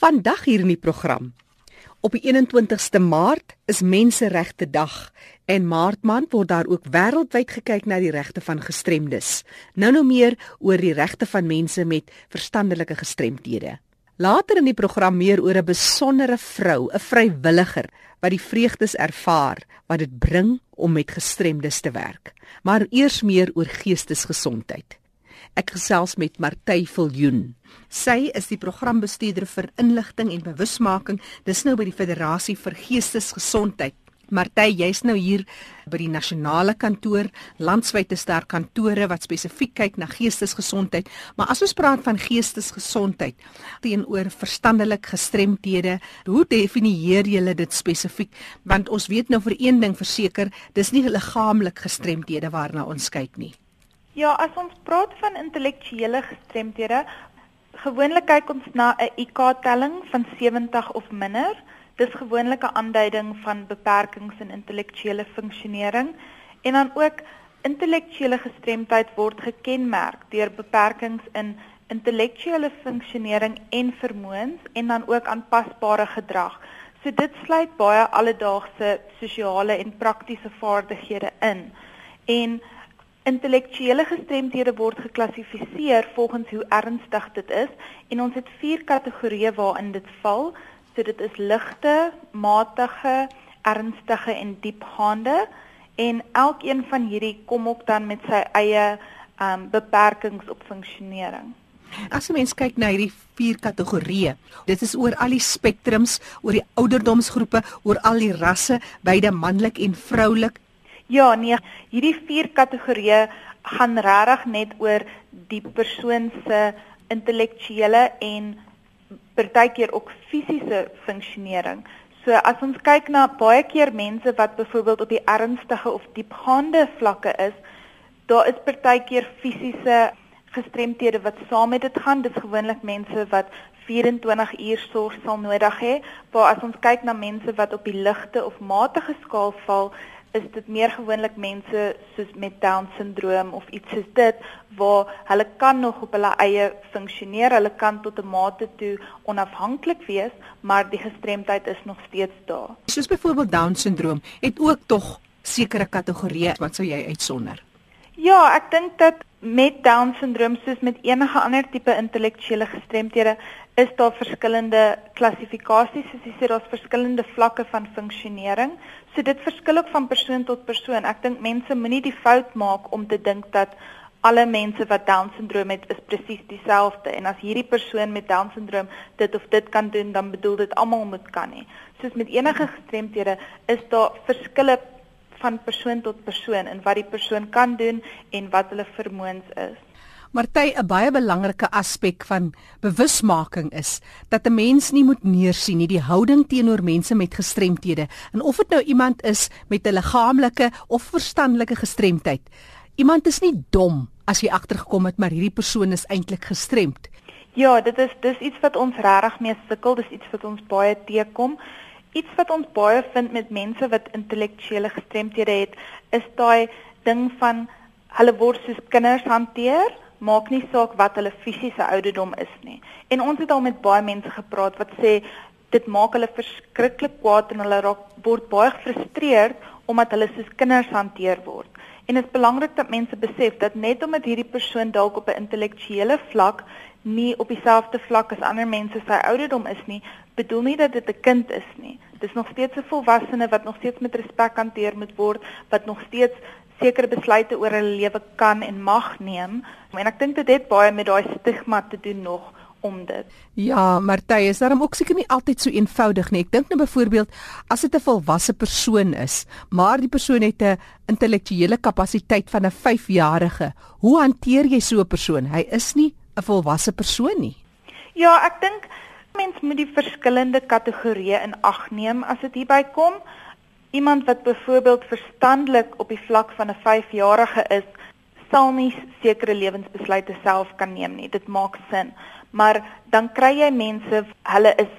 Vandag hier in die program. Op die 21ste Maart is Menseregte Dag en Maart maand word daar ook wêreldwyd gekyk na die regte van gestremdes. Nou nou meer oor die regte van mense met verstandelike gestremthede. Later in die program meer oor 'n besondere vrou, 'n vrywilliger wat die vreugdes ervaar wat dit bring om met gestremdes te werk. Maar eers meer oor geestesgesondheid. Ek gesels met Martey Viljoen. Sy is die programbestuurder vir inligting en bewusmaking. Dis nou by die Federasie vir Geestesgesondheid. Martey, jy's nou hier by die nasionale kantoor, landwyte sterk kantore wat spesifiek kyk na geestesgesondheid. Maar as ons praat van geestesgesondheid teenoor verstandelik gestremthede, hoe definieer julle dit spesifiek? Want ons weet nou vir een ding verseker, dis nie liggaamlik gestremthede waarna ons kyk nie. Ja, as ons praat van intellektuele gestremthede, gewoonlik kyk ons na 'n IQ-telling van 70 of minder. Dis gewoonlik 'n aanduiding van beperkings in intellektuele funksionering en dan ook intellektuele gestremdheid word gekenmerk deur beperkings in intellektuele funksionering en vermoëns en dan ook aanpasbare gedrag. So dit sluit baie alledaagse sosiale en praktiese vaardighede in. En Intellektuele gestremdhede word geklassifiseer volgens hoe ernstig dit is en ons het vier kategorieë waarin dit val. So dit is ligte, matige, ernstige en diepgaande en elkeen van hierdie kom ook dan met sy eie um beperkings op funksionering. As jy mens kyk na hierdie vier kategorieë, dit is oor al die spektrums, oor die ouderdomsgroepe, oor al die rasse, beide manlik en vroulik, Ja, nee, hierdie vier kategorieë gaan regtig net oor die persoon se intellektuele en partykeer ook fisiese funksionering. So as ons kyk na baie keer mense wat byvoorbeeld op die ernstige of diepgaande vlakke is, daar is partykeer fisiese gestremthede wat saam met dit gaan. Dit is gewoonlik mense wat 24 uur sorg sal nodig hê. Maar as ons kyk na mense wat op die ligte of matige skaal val, is dit meer gewoonlik mense soos met down syndroom of iets soos dit waar hulle kan nog op hulle eie funksioneer, hulle kan tot 'n mate toe onafhanklik wees, maar die gestremdheid is nog steeds daar. Soos byvoorbeeld down syndroom het ook tog sekere kategorieë wat sou jy uitsonder? Ja, ek dink dat met down syndroom soos met enige ander tipe intellektuele gestremthede is daar verskillende klassifikasies, soos jy sê daar's verskillende vlakke van funksionering. So dit verskil ook van persoon tot persoon. Ek dink mense moenie die fout maak om te dink dat alle mense wat down syndroom het is presies dieselfde en as hierdie persoon met down syndroom dit of dit kan doen, dan bedoel dit almal moet kan nie. Soos met enige gestremthede is daar verskille van persoon tot persoon en wat die persoon kan doen en wat hulle vermoëns is. Marty, 'n baie belangrike aspek van bewusmaking is dat 'n mens nie moet neersien nie die houding teenoor mense met gestremthede. En of dit nou iemand is met 'n liggaamlike of verstandelike gestremdheid. Iemand is nie dom as jy agtergekom het maar hierdie persoon is eintlik gestremd. Ja, dit is dis iets wat ons regtig mee sukkel, dis iets wat ons baie teekom. Iets wat ons baie vind met mense wat intellektuele gestremthede het, is daai ding van hulle word soos kinders hanteer maak nie saak wat hulle fisiese ouderdom is nie. En ons het al met baie mense gepraat wat sê dit maak hulle verskriklik kwaad en hulle raak word baie gefrustreerd omdat hulle soos kinders hanteer word. En dit is belangrik dat mense besef dat net omdat hierdie persoon dalk op 'n intellektuele vlak nie op dieselfde vlak as ander mense sy ouderdom is nie, bedoel nie dat dit 'n kind is nie. Dis nog steeds 'n volwassene wat nog steeds met respek hanteer moet word, wat nog steeds sekere besluite oor hulle lewe kan en mag neem. En ek dink dit het baie met daai stigma te doen nog om dit. Ja, Martie, is daarom ook seker nie altyd so eenvoudig nie. Ek dink nou byvoorbeeld as dit 'n volwasse persoon is, maar die persoon het 'n intellektuele kapasiteit van 'n 5-jarige. Hoe hanteer jy so 'n persoon? Hy is nie 'n volwasse persoon nie. Ja, ek dink mens moet die verskillende kategorieë in ag neem as dit hierby kom. Iemand wat byvoorbeeld verstandelik op die vlak van 'n 5-jarige is, sal nie sekere lewensbesluite self kan neem nie. Dit maak sin. Maar dan kry jy mense, hulle is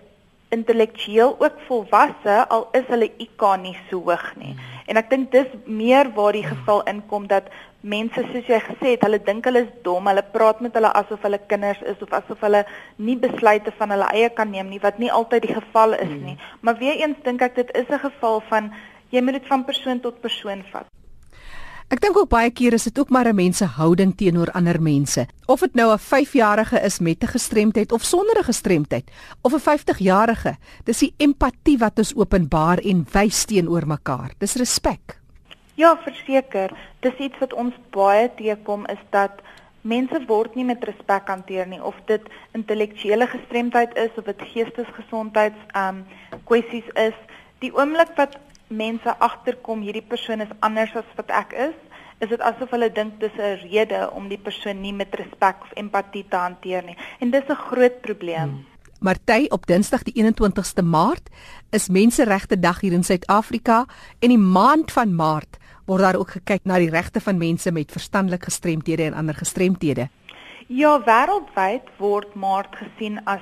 intellektueel ook volwasse al is hulle IQ nie so hoog nie. En ek dink dis meer waar die geval inkom dat mense soos jy gesê het, hulle dink hulle is dom, hulle praat met hulle asof hulle kinders is of asof hulle nie besluite van hulle eie kan neem nie wat nie altyd die geval is nie. Maar weer eens dink ek dit is 'n geval van jy moet dit van persoon tot persoon vat. Ek dink ook baie keer is dit ook maar 'n mens se houding teenoor ander mense. Of dit nou 'n 5-jarige is met 'n gestremdheid of sonder 'n gestremdheid, of 'n 50-jarige, dis die empatie wat ons openbaar en wys teenoor mekaar. Dis respek. Ja, verseker. Dis iets wat ons baie teekom is dat mense word nie met respek hanteer nie of dit intellektuele gestremdheid is of dit geestesgesondheids um kwessies is. Die oomblik wat mense agterkom hierdie persoon is anders as wat ek is, is dit asof hulle dink dis 'n rede om die persoon nie met respek of empatie te hanteer nie. En dis 'n groot probleem. Hmm. Marty op Dinsdag die 21ste Maart is Menseregte Dag hier in Suid-Afrika en die maand van Maart word daar ook gekyk na die regte van mense met verstandelike gestremthede en ander gestremthede. Ja, wêreldwyd word Maart gesien as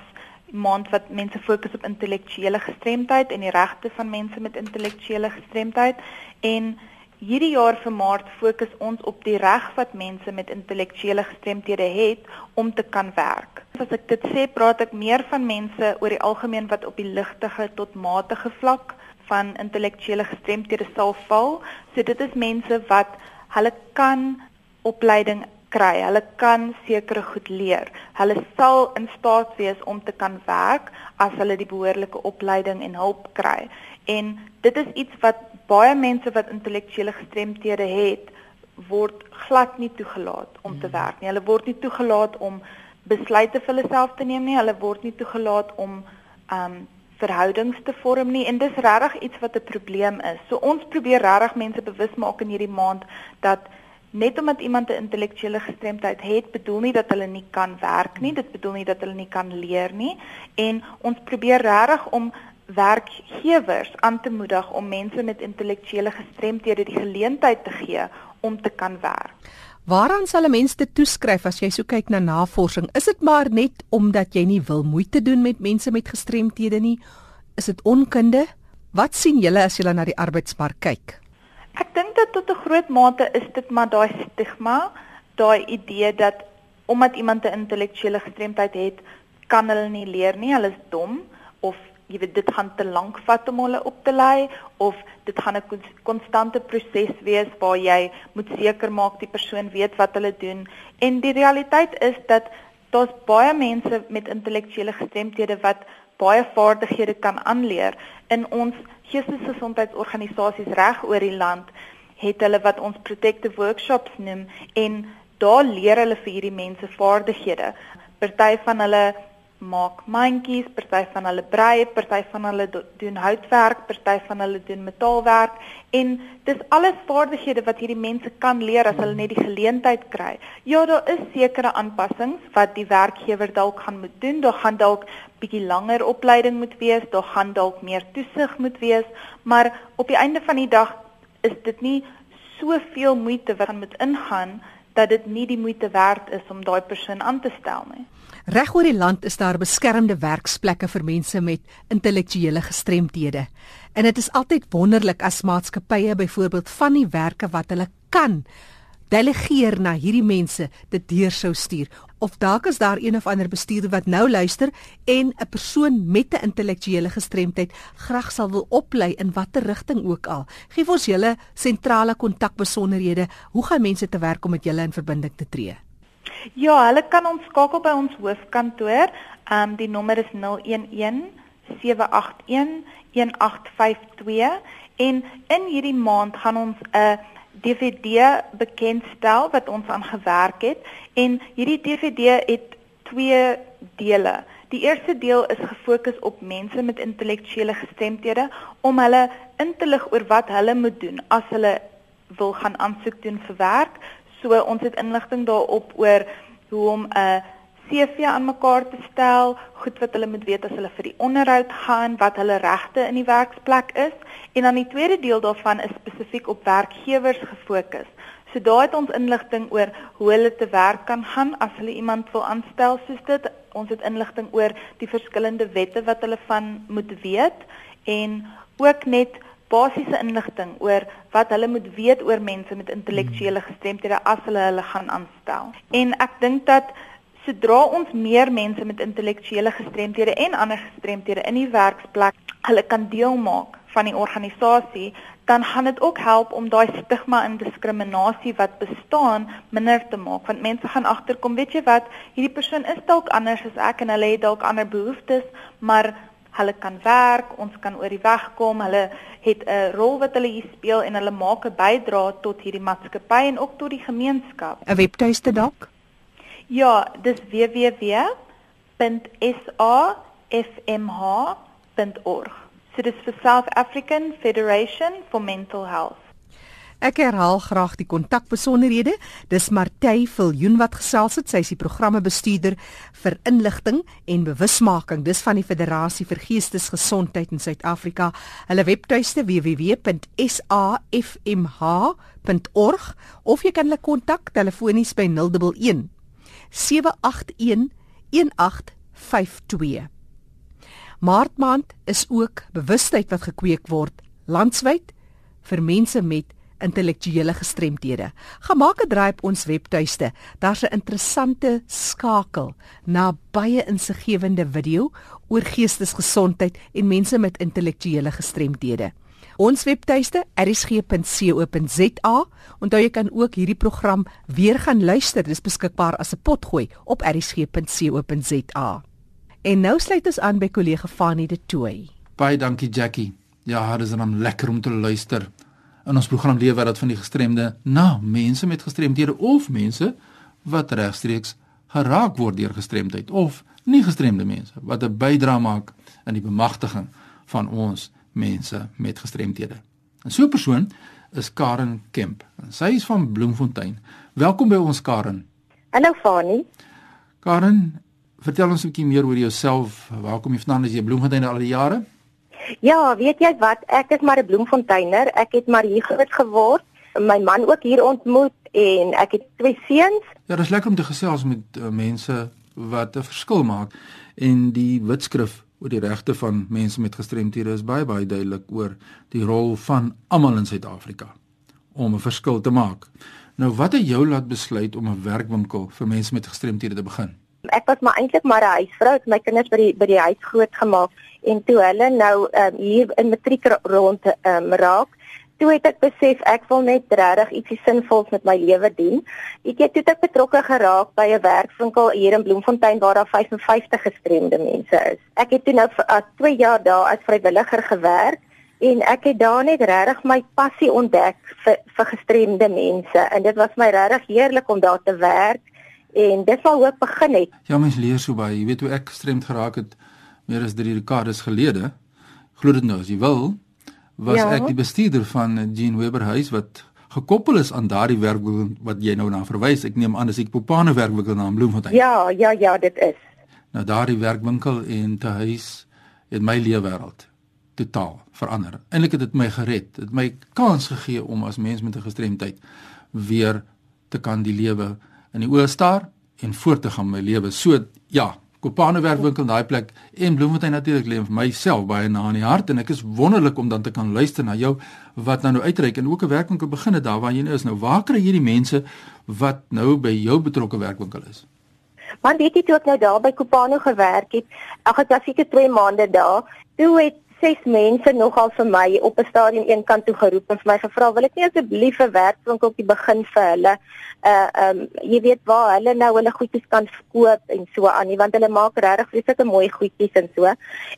maand wat mense fokus op intellektuele gestremdheid en die regte van mense met intellektuele gestremdheid en hierdie jaar vir Maart fokus ons op die reg wat mense met intellektuele gestremthede het om te kan werk. As ek dit sê, praat ek meer van mense oor die algemeen wat op die ligtige tot matige vlak van intellektuele gestremthede sal val. So dit is mense wat hulle kan opleiding kry. Hulle kan sekere goed leer. Hulle sal in staat wees om te kan werk as hulle die behoorlike opleiding en hulp kry. En dit is iets wat baie mense wat intellektuele gestremthede het, word glad nie toegelaat om te hmm. werk nie. Hulle word nie toegelaat om besluite vir hulle self te neem nie. Hulle word nie toegelaat om um verhoudings te vorm nie en dis regtig iets wat 'n probleem is. So ons probeer regtig mense bewus maak in hierdie maand dat net omdat iemand 'n intellektuele gestremdheid het, bedoel nie dat hulle nie kan werk nie, dit bedoel nie dat hulle nie kan leer nie en ons probeer regtig om werkgewers aan te moedig om mense met intellektuele gestremthede die geleentheid te gee om te kan werk. Waaraan sal 'n mens dit toeskryf as jy so kyk na navorsing? Is dit maar net omdat jy nie wil moeite doen met mense met gestremthede nie? Is dit onkunde? Wat sien julle as julle na die arbeidsmark kyk? Ek dink dat tot 'n groot mate is dit maar daai stigma, daai idee dat omdat iemand 'n intellektuele gestremdheid het, kan hulle nie leer nie, hulle is dom of jy weet dit gaan te lank vat om hulle op te lei of dit gaan 'n konstante proses wees waar jy moet seker maak die persoon weet wat hulle doen. En die realiteit is dat daar's baie mense met intellektuele gestremthede wat baie vaardighede kan aanleer in ons geestesgesondheidsorganisasies reg oor die land het hulle wat ons protective workshops noem en daar leer hulle vir hierdie mense vaardighede. Party van hulle maak mandjies, party van hulle brei, party van hulle doen houtwerk, party van hulle doen metaalwerk en dis alles vaardighede wat hierdie mense kan leer as hulle net die geleentheid kry. Ja, daar is sekere aanpassings wat die werkgewer dalk gaan moet doen. Daar gaan dalk bietjie langer opleiding moet wees, daar gaan dalk meer toesig moet wees, maar op die einde van die dag is dit nie soveel moeite wat gaan moet ingaan dat dit nie die moeite werd is om daai persoon aan te stel nie. Reg oor die land is daar beskermde werksplekke vir mense met intellektuele gestremthede. En dit is altyd wonderlik as maatskappye byvoorbeeld van die werke wat hulle kan delegeer na hierdie mense dit deur sou stuur. Of dalk is daar een of ander bestuurder wat nou luister en 'n persoon met 'n intellektuele gestremdheid graag sal wil oplei in watter rigting ook al. Geef ons julle sentrale kontakbesonderhede. Hoe gaan mense te werk om met julle in verbinding te tree? Ja, hulle kan ons skakel by ons hoofkantoor. Ehm um, die nommer is 011 781 1852 en in hierdie maand gaan ons 'n DVD bekendstel wat ons aan gewerk het en hierdie DVD het twee dele. Die eerste deel is gefokus op mense met intellektuele gestremthede om hulle in te lig oor wat hulle moet doen as hulle wil gaan aansoek doen vir werk. So ons het inligting daarop oor hoe om 'n CV aan mekaar te stel, goed wat hulle moet weet as hulle vir die onderhoud gaan, wat hulle regte in die werksplek is. En dan die tweede deel daarvan is spesifiek op werkgewers gefokus. So daar het ons inligting oor hoe hulle te werk kan gaan as hulle iemand wil aanstel soos dit. Ons het inligting oor die verskillende wette wat hulle van moet weet. En ook net basiese inligting oor wat hulle moet weet oor mense met intellektuele gestremthede as hulle hulle gaan aanstel. En ek dink dat sodra ons meer mense met intellektuele gestremthede en ander gestremthede in die werksplek hulle kan deel maak van die organisasie, dan gaan dit ook help om daai stigma en diskriminasie wat bestaan minder te maak want mense gaan agterkom weet jy wat hierdie persoon is dalk anders as ek en hulle het dalk ander behoeftes maar hulle kan werk ons kan oor die weg kom. Hulle het 'n rol wat hulle hier speel en hulle maak 'n bydrae tot hierdie maatskappy en ook tot die gemeenskap. 'n webtuiste dalk ja dis www.safmh.org So dis vir South African Federation for Mental Health. Ek herhaal graag die kontakbesonderhede. Dis Martey Viljoen wat gesels het. Sy is die programme bestuurder vir inligting en bewusmaking. Dis van die Federasie vir Geestesgesondheid in Suid-Afrika. Hulle webtuiste www.safmh.org of jy kan hulle kontak telefonies by 011 781 1852. Maartmaand is ook bewustheid wat gekweek word landwyd vir mense met intellektuele gestremthede. Gemaak 'n draai op ons webtuiste. Daar's 'n interessante skakel na baie insiggewende video oor geestesgesondheid en mense met intellektuele gestremthede. Ons webtuiste erisg.co.za. Onthou jy kan ook hierdie program weer gaan luister. Dit is beskikbaar as 'n potgooi op erisg.co.za. En nou sluit ons aan by kollega Fanie de Tooi. Baie dankie Jackie. Ja, dit is dan lekker om te luister. In ons program lewe wat van die gestremde na mense met gestremdhede of mense wat regstreeks geraak word deur gestremdheid of nie gestremde mense wat 'n bydrae maak in die bemagtiging van ons mense met gestremdhede. En so 'n persoon is Karen Kemp. Sy is van Bloemfontein. Welkom by ons Karen. Hallo Fanie. Karen, Vertel ons 'n bietjie meer oor jouself. Waar kom jy vandaan? Is jy Bloemfontein al die jare? Ja, weet jy wat? Ek is maar 'n Bloemfonteiner. Ek het maar hier groot geword. My man ook hier ontmoet en ek het twee seuns. Ja, dit is lekker om te gesels met uh, mense wat 'n verskil maak en die wetskrif oor die regte van mense met gestremthede is baie baie duidelik oor die rol van almal in Suid-Afrika om 'n verskil te maak. Nou wat het jou laat besluit om 'n werkwinkel vir mense met gestremthede te begin? Ek was maar eintlik maar 'n huisvrou, ek het my kinders by die by die huis groot gemaak en toe hulle nou um, hier in matriek rond um, raak, toe het ek besef ek wil net regtig ietsie sinvols met my lewe doen. Ek het toe ek betrokke geraak by 'n werkswinkel hier in Bloemfontein waar daar 55 gestremde mense is. Ek het toe nou vir 2 jaar daar as vrywilliger gewerk en ek het daar net regtig my passie ontdek vir vir gestremde mense en dit was my regtig heerlik om daar te werk en dit sal ook begin het. Ja, mens leer so baie. Jy weet hoe ek gestremd geraak het meer as 3 dekades gelede. Glo dit nou as jy wil, was ja. ek die bestuurder van Jean Weber huis wat gekoppel is aan daardie werkwinkel wat jy nou na verwys. Ek neem aan dis ek Popane werkwinkel na Bloemfontein. Ja, ja, ja, dit is. Nou daardie werkwinkel en te huis het my lewe wêreld totaal verander. Eindelik het dit my gered. Dit het my kans gegee om as mens met 'n gestremdheid weer te kan die lewe in die oë staar en voort te gaan my lewe. So ja, Kopane werkwinkel daai plek en Bloemfontein natuurlik lê vir myself baie na in die hart en ek is wonderlik om dan te kan luister na jou wat nou nou uitreik en ook 'n werkwinkel begin het daar waar jy nou is. Nou waar kry jy die mense wat nou by jou betrokke werkwinkel is? Want weet jy toe ek nou daar by Kopane gewerk het, ag ek was seker 2 maande daar, toe het ses mense nogal vir my op 'n stadium een kant toe geroep en vir my gevra wil ek nie asseblief 'n werkswinkeltjie begin vir hulle uh um jy weet waar hulle nou hulle goedjies kan verkoop en so aan nie want hulle maak regtig vreeslike mooi goedjies en so.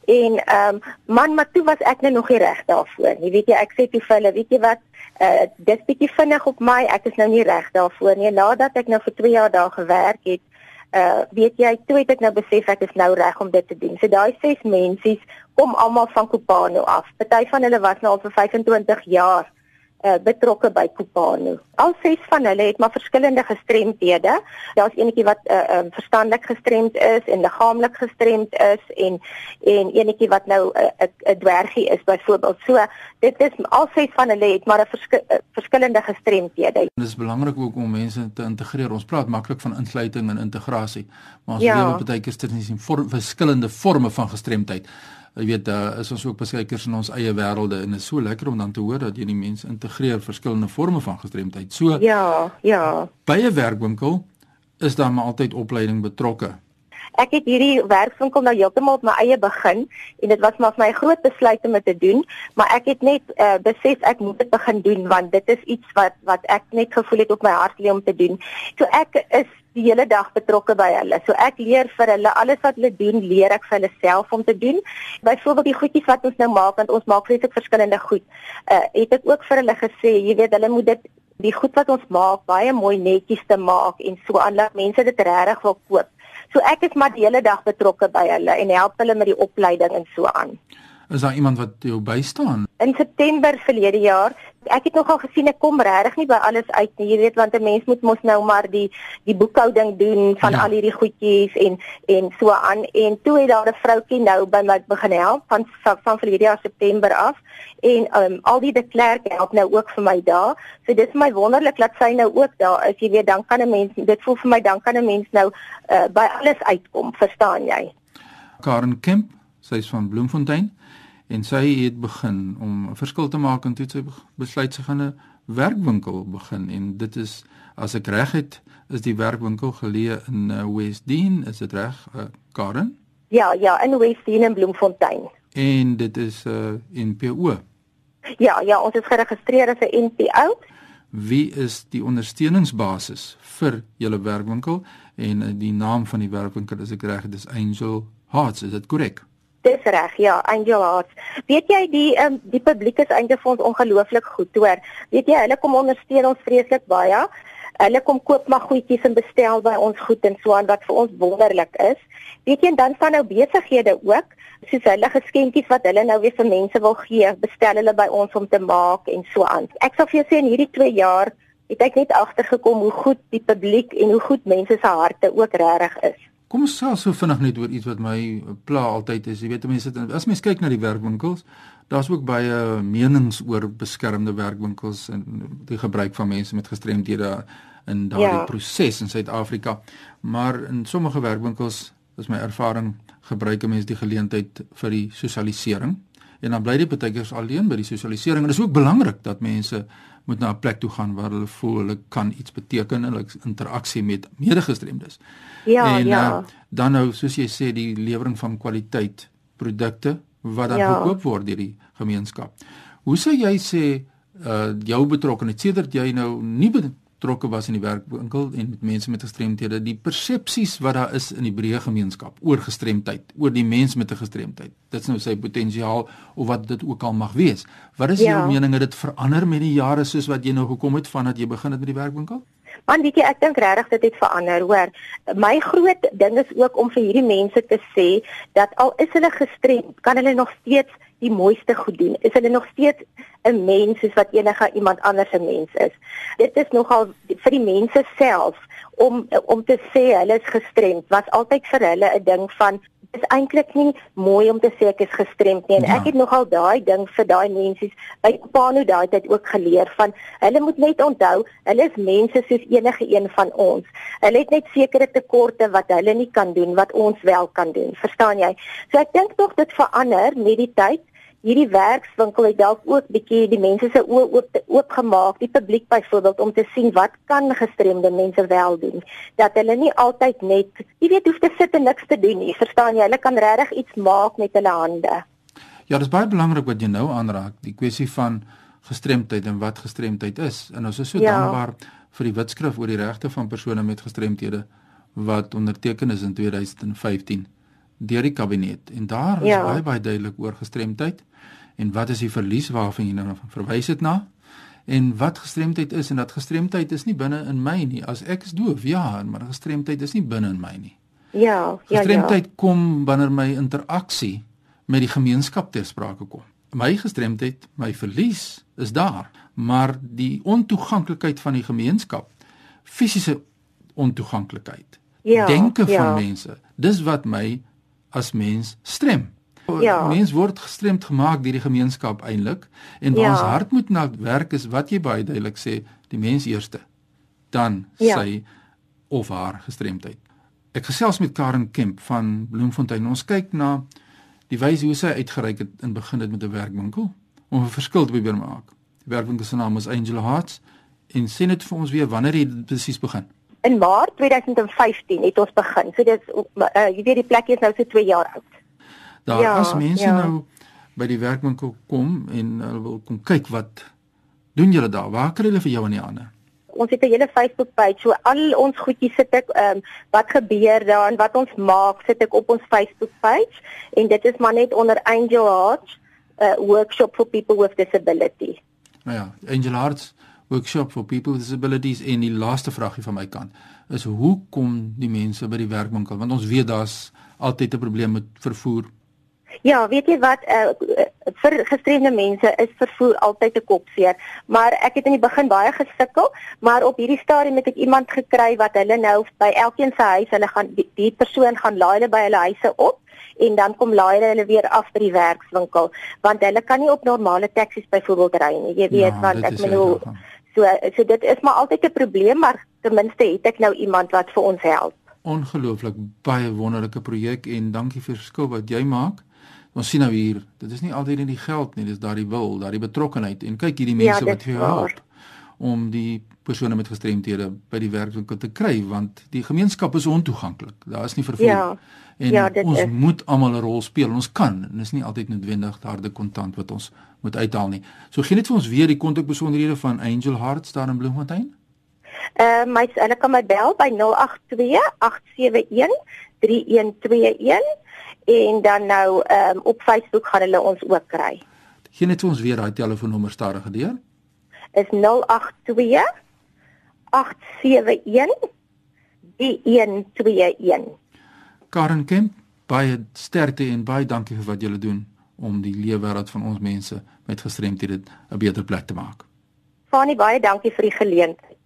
En um man maar toe was ek nou nog nie reg daarvoor jy weet jy ek sê toe vir hulle weet jy wat uh dis bietjie vinnig op my ek is nou nie reg daarvoor nie. Nadat ek nou vir 2 jaar daar gewerk het uh weet jy toe het ek nou besef ek is nou reg om dit te doen so daai ses mensies kom almal van Kopano af. Party van hulle was nou al vir 25 jaar uh, betrokke by Kopano. Al ses van hulle het maar verskillende gestremdhede. Daar's enetjie wat uh, um, verstandelik gestremd is en liggaamlik gestremd is en en enetjie wat nou 'n uh, 'n dwergie is byvoorbeeld. So dit is al ses van hulle het maar 'n versk uh, verskillende gestremdhede. Dit is belangrik ook om mense te integreer. Ons praat maklik van insluiting en integrasie, maar ons ja. lewe baie keer tussen vorm, verskillende forme van gestremdheid. Jy weet daar is ons ook beskikers in ons eie wêrelde en dit is so lekker om dan te hoor dat jy die mense integreer verskillende forme van gestremdheid. So Ja, ja. By 'n werkwinkel is daar maar altyd opleiding betrokke. Ek het hierdie werkswinkel nou heeltemal op my eie begin en dit was maar vir my 'n groot besluit om dit te doen, maar ek het net uh, besef ek moet dit begin doen want dit is iets wat wat ek net gevoel het op my hart lê om te doen. So ek is die hele dag betrokke by hulle. So ek leer vir hulle alles wat hulle doen, leer ek vir hulle self om te doen. Byvoorbeeld die goedjies wat ons nou maak want ons maak vreeslik verskillende goed. Uh het ek ook vir hulle gesê, jy weet, hulle moet dit die goed wat ons maak baie mooi netjies te maak en so aan dat mense dit regtig wil koop. So ek is maar die hele dag betrokke by hulle en help hulle met die opleiding en so aan. Is daar iemand wat jou bystaan? In September verlede jaar, ek het nogal gesien ek kom regtig nie by alles uit nie, jy weet want 'n mens moet mos nou maar die die boekhouding doen van ja. al hierdie goedjies en en so aan en toe het daar 'n vroutjie nou by my begin help van van, van verlede jaar September af en um, al die de Klerk help nou ook vir my daar. So dit is my wonderlik dat sy nou ook daar is. Jy weet dan kan 'n mens dit voel vir my dan kan 'n mens nou uh, by alles uitkom, verstaan jy? Karen Kemp, sy is van Bloemfontein en sy het begin om 'n verskil te maak en toe sy besluit sy gaan 'n werkwinkel begin. En dit is as ek reg het is die werkwinkel geleë in uh, Westdene is dit reg uh, Karen? Ja ja in Westdene in Bloemfontein. En dit is 'n uh, NPO Ja ja ons is geregistreer as 'n NPO Wie is die ondersteuningsbasis vir julle werkwinkel? En uh, die naam van die werkwinkel is ek reg dis Angel Hearts. Is dit korrek Dis reg, ja, Angel Hearts. Weet jy die um, die publiek is eintlik vir ons ongelooflik goed, hoor. Weet jy, hulle kom ondersteun ons vreeslik baie. Hulle kom koop maar goedjies en bestel by ons goed en so aan wat vir ons wonderlik is. Weet jy, en dan staan nou besighede ook, soos hulle geskenkies wat hulle nou weer vir mense wil gee, bestel hulle by ons om te maak en so aan. Ek sal vir jou sê in hierdie 2 jaar het ek net agtergekom hoe goed die publiek en hoe goed mense se harte ook regtig is. Kom ons sê so vinnig net oor iets wat my pla altyd is. Jy weet mense sit as mens kyk na die werkwinkels, daar's ook baie menings oor beskermde werkwinkels en die gebruik van mense met gestremdhede in daardie ja. proses in Suid-Afrika. Maar in sommige werkwinkels, is my ervaring, gebruik mense die geleentheid vir die sosialisering en dan bly die partykeers alleen by die sosialisering. Dit is ook belangrik dat mense moet na 'n plek toe gaan waar hulle voel hulle kan iets beteken hulle interaksie met medegestremdes. Ja, en, ja. Uh, dan nou soos jy sê die lewering van kwaliteit produkte wat dan ja. verkoop word deur die gemeenskap. Hoe sou jy sê uh jou betrokkeheid sedert jy nou nie betrokke was in die werkwinkel en met mense met gestremthede, die persepsies wat daar is in die breë gemeenskap oor gestremdheid, oor die mens met 'n gestremdheid. Dit is nou sy potensiaal of wat dit ook al mag wees. Wat is ja. jou mening het dit verander met die jare soos wat jy nou gekom het vandat jy begin het met die werkwinkel? Man, weet jy, ek dink regtig dit het verander, hoor. My groot ding is ook om vir hierdie mense te sê dat al is hulle gestremd, kan hulle nog steeds die mooiste goed doen. Is hulle nog steeds 'n mens soos wat enige iemand anders 'n mens is. Dit is nogal vir die mense self om om te sê hulle is gestremd was altyd vir hulle 'n ding van is eintlik nie mooi om te sê ek is gestremd nie en ja. ek het nogal daai ding vir daai mense by Pano daai tyd ook geleer van hulle moet net onthou hulle is mense soos enige een van ons hulle het net sekere tekorte wat hulle nie kan doen wat ons wel kan doen verstaan jy so ek dink tog dit verander met die tyd hierdie werkswinkel het dalk ook bietjie die mense se oë oop oopgemaak, die publiek byvoorbeeld om te sien wat kan gestremde mense wel doen. Dat hulle nie altyd net, jy weet, hoef te sit en niks te doen nie. Verstaan jy? Hulle kan regtig iets maak met hulle hande. Ja, dit is baie belangrik wat jy nou aanraak, die kwessie van gestremdheid en wat gestremdheid is. En ons is so ja. dankbaar vir die wetskrif oor die regte van persone met gestremthede wat onderteken is in 2015 deur die kabinet. En daar is ja. baie baie duidelik oor gestremdheid. En wat is die verlies? Waarvan jy nou verwys het na? En wat gestremdheid is? En dat gestremdheid is nie binne in my nie. As ek is doof ja maar gestremdheid is nie binne in my nie. Ja gestremdheid ja, ja. kom wanneer my interaksie met die gemeenskap ter sprake kom. My gestremdheid, my verlies is daar, maar die ontoeganklikheid van die gemeenskap, fisiese ontoeganklikheid, ja, denke ja. van mense, dis wat my as mens strem. Ja. Mens word gestremd gemaak deur die gemeenskap eintlik en waar ja. ons hart moet na werk is wat jy baie duidelik sê, die mens eerste, dan ja. sy of haar gestremdheid. Ek gesels met Karen Kemp van Bloemfontein. Ons kyk na die wyse hoe sy uitgereik het in begin dit met 'n werkwinkel om 'n verskil te probeer maak. Die werkwinkel se naam is Angel Hearts en sê net vir ons weer wanneer dit presies begin. In Maart 2015 het ons begin. So dis uh, jy weet die plek is nou so 2 jaar oud. Daar ja, as mense ja. nou by die werkwinkel kom en hulle wil kom kyk wat doen julle daar? Waar kry hulle vir jou in die hande? Ons het 'n hele Facebook page. So al ons goedjies sit ek ehm um, wat gebeur daar en wat ons maak, sit ek op ons Facebook page en dit is maar net onder Angel Hearts uh, workshop for people with disability. Nou ja, Angel Hearts workshop for people with disabilities en die laaste vragie van my kant is hoe kom die mense by die werkwinkel? Want ons weet daar's altyd 'n probleem met vervoer. Ja, weet jy wat uh, vir gestremde mense is vervoer altyd 'n kopseer, maar ek het in die begin baie gesukkel, maar op hierdie stadium het ek iemand gekry wat hulle nou by elkeen se huis, hulle gaan die, die persoon gaan laai hulle by hulle huise op en dan kom laai hulle weer af by die werkswinkel, want hulle kan nie op normale taksies byvoorbeeld ry nie. Jy weet ja, want ek bedoel so so dit is maar altyd 'n probleem, maar ten minste het ek nou iemand wat vir ons help. Ongelooflik baie wonderlike projek en dankie vir verskil wat jy maak. Ons sien nou hier, dit is nie altyd net die geld nie, dis daardie wil, daardie betrokkenheid en kyk hierdie mense ja, wat vir jou help om die persone met gestremthede by die werkswinkel te kry want die gemeenskap is ontoeganklik. Daar is nie vervoer. Ja. En ja, ons is. moet almal 'n rol speel. Ons kan en is nie altyd noodwendig harde kontant wat ons moet uithaal nie. So gee net vir ons weer die kontakbesonderhede van Angel Hearts daar in Bloemfontein. Ehm uh, my hulle kan my bel by 082 871 3121 en dan nou ehm um, op Facebook gaan hulle ons ook kry. Gee net ons weer daai telefoonnommer stadig deur. Is 082 871 121. Karen Kemp, baie sterkte en baie dankie vir wat julle doen om die leefwêreld van ons mense met gestremthede 'n beter plek te maak. Fanie, baie dankie vir die geleentheid.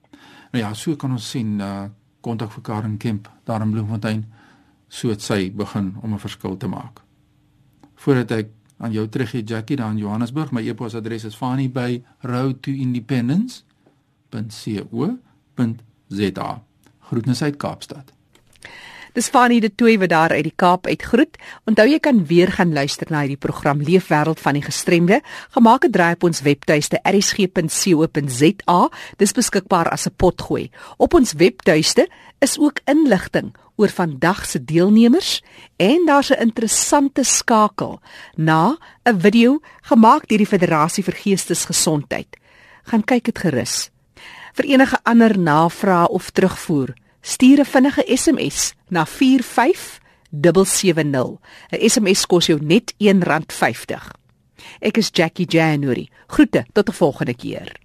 Nou ja, so kan ons sien uh kontak vir Karen Kemp daar in Bloemfontein soet sy begin om 'n verskil te maak. Voordat ek aan jou teruggee Jackie daar in Johannesburg, my e-posadres is fani@routoindependence.co.za. Groetnisse uit Kaapstad. Dis Fanny de Tooi wat daar uit die Kaap uitgroet. Onthou jy kan weer gaan luister na hierdie program Leefwêreld van die Gestremde. Gemaak 'n draai op ons webtuiste erisg.co.za. Dis beskikbaar as 'n potgooi. Op ons webtuiste is ook inligting oor vandag se deelnemers en daar's 'n interessante skakel na 'n video gemaak deur die Federasie vir Geestesgesondheid. Gaan kyk dit gerus. Vir enige ander navrae of terugvoer stuur 'n vinnige SMS na 45770. 'n SMS kos jou net R1.50. Ek is Jackie January. Groete tot 'n volgende keer.